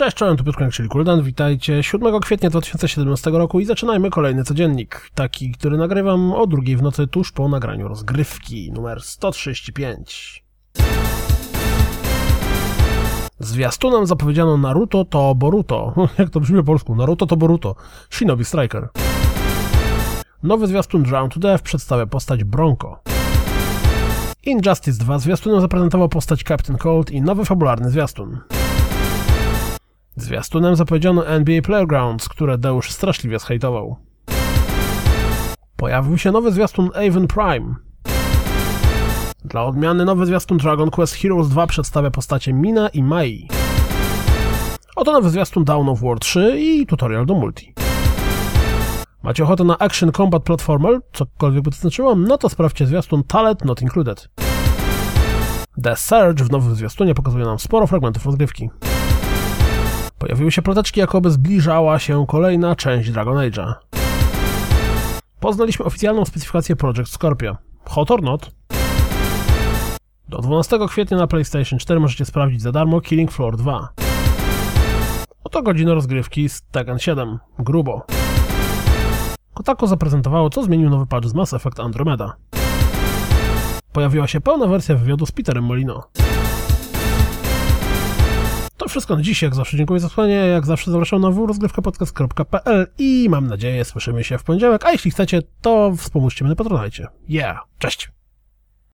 Cześć, czołem, tu Piotr czyli Kuldan, witajcie 7 kwietnia 2017 roku i zaczynajmy kolejny codziennik, taki, który nagrywam o drugiej w nocy tuż po nagraniu rozgrywki, numer 135. Zwiastunem zapowiedziano Naruto to Boruto, jak to brzmi po polsku, Naruto to Boruto, Shinobi Striker. Nowy zwiastun Drown to Death przedstawia postać Bronco. Injustice 2 zwiastunem zaprezentował postać Captain Cold i nowy fabularny zwiastun. Zwiastunem zapowiedziano NBA Playgrounds, które Deusz straszliwie zhejtował. Pojawił się nowy zwiastun Avon Prime. Dla odmiany nowy zwiastun Dragon Quest Heroes 2 przedstawia postacie Mina i Mai. Oto nowy zwiastun Dawn of War 3 i tutorial do multi. Macie ochotę na Action Combat Platformer, cokolwiek by to znaczyło? No to sprawdźcie zwiastun Talent Not Included. The Surge w nowym zwiastunie pokazuje nam sporo fragmentów rozgrywki. Pojawiły się ploteczki, jakoby zbliżała się kolejna część Dragon Age'a. Poznaliśmy oficjalną specyfikację Project Scorpio. Hot or not? Do 12 kwietnia na PlayStation 4 możecie sprawdzić za darmo Killing Floor 2. Oto godzina rozgrywki z Tekken 7. Grubo. Kotaku zaprezentowało, co zmienił nowy patch z Mass Effect Andromeda. Pojawiła się pełna wersja wywiadu z Peterem Molino. Wszystko na dziś, jak zawsze dziękuję za słuchanie, jak zawsze zapraszam na www.rozgrywkapodcast.pl i mam nadzieję słyszymy się w poniedziałek, a jeśli chcecie, to wspomóżcie mnie na Patronite. Yeah, cześć!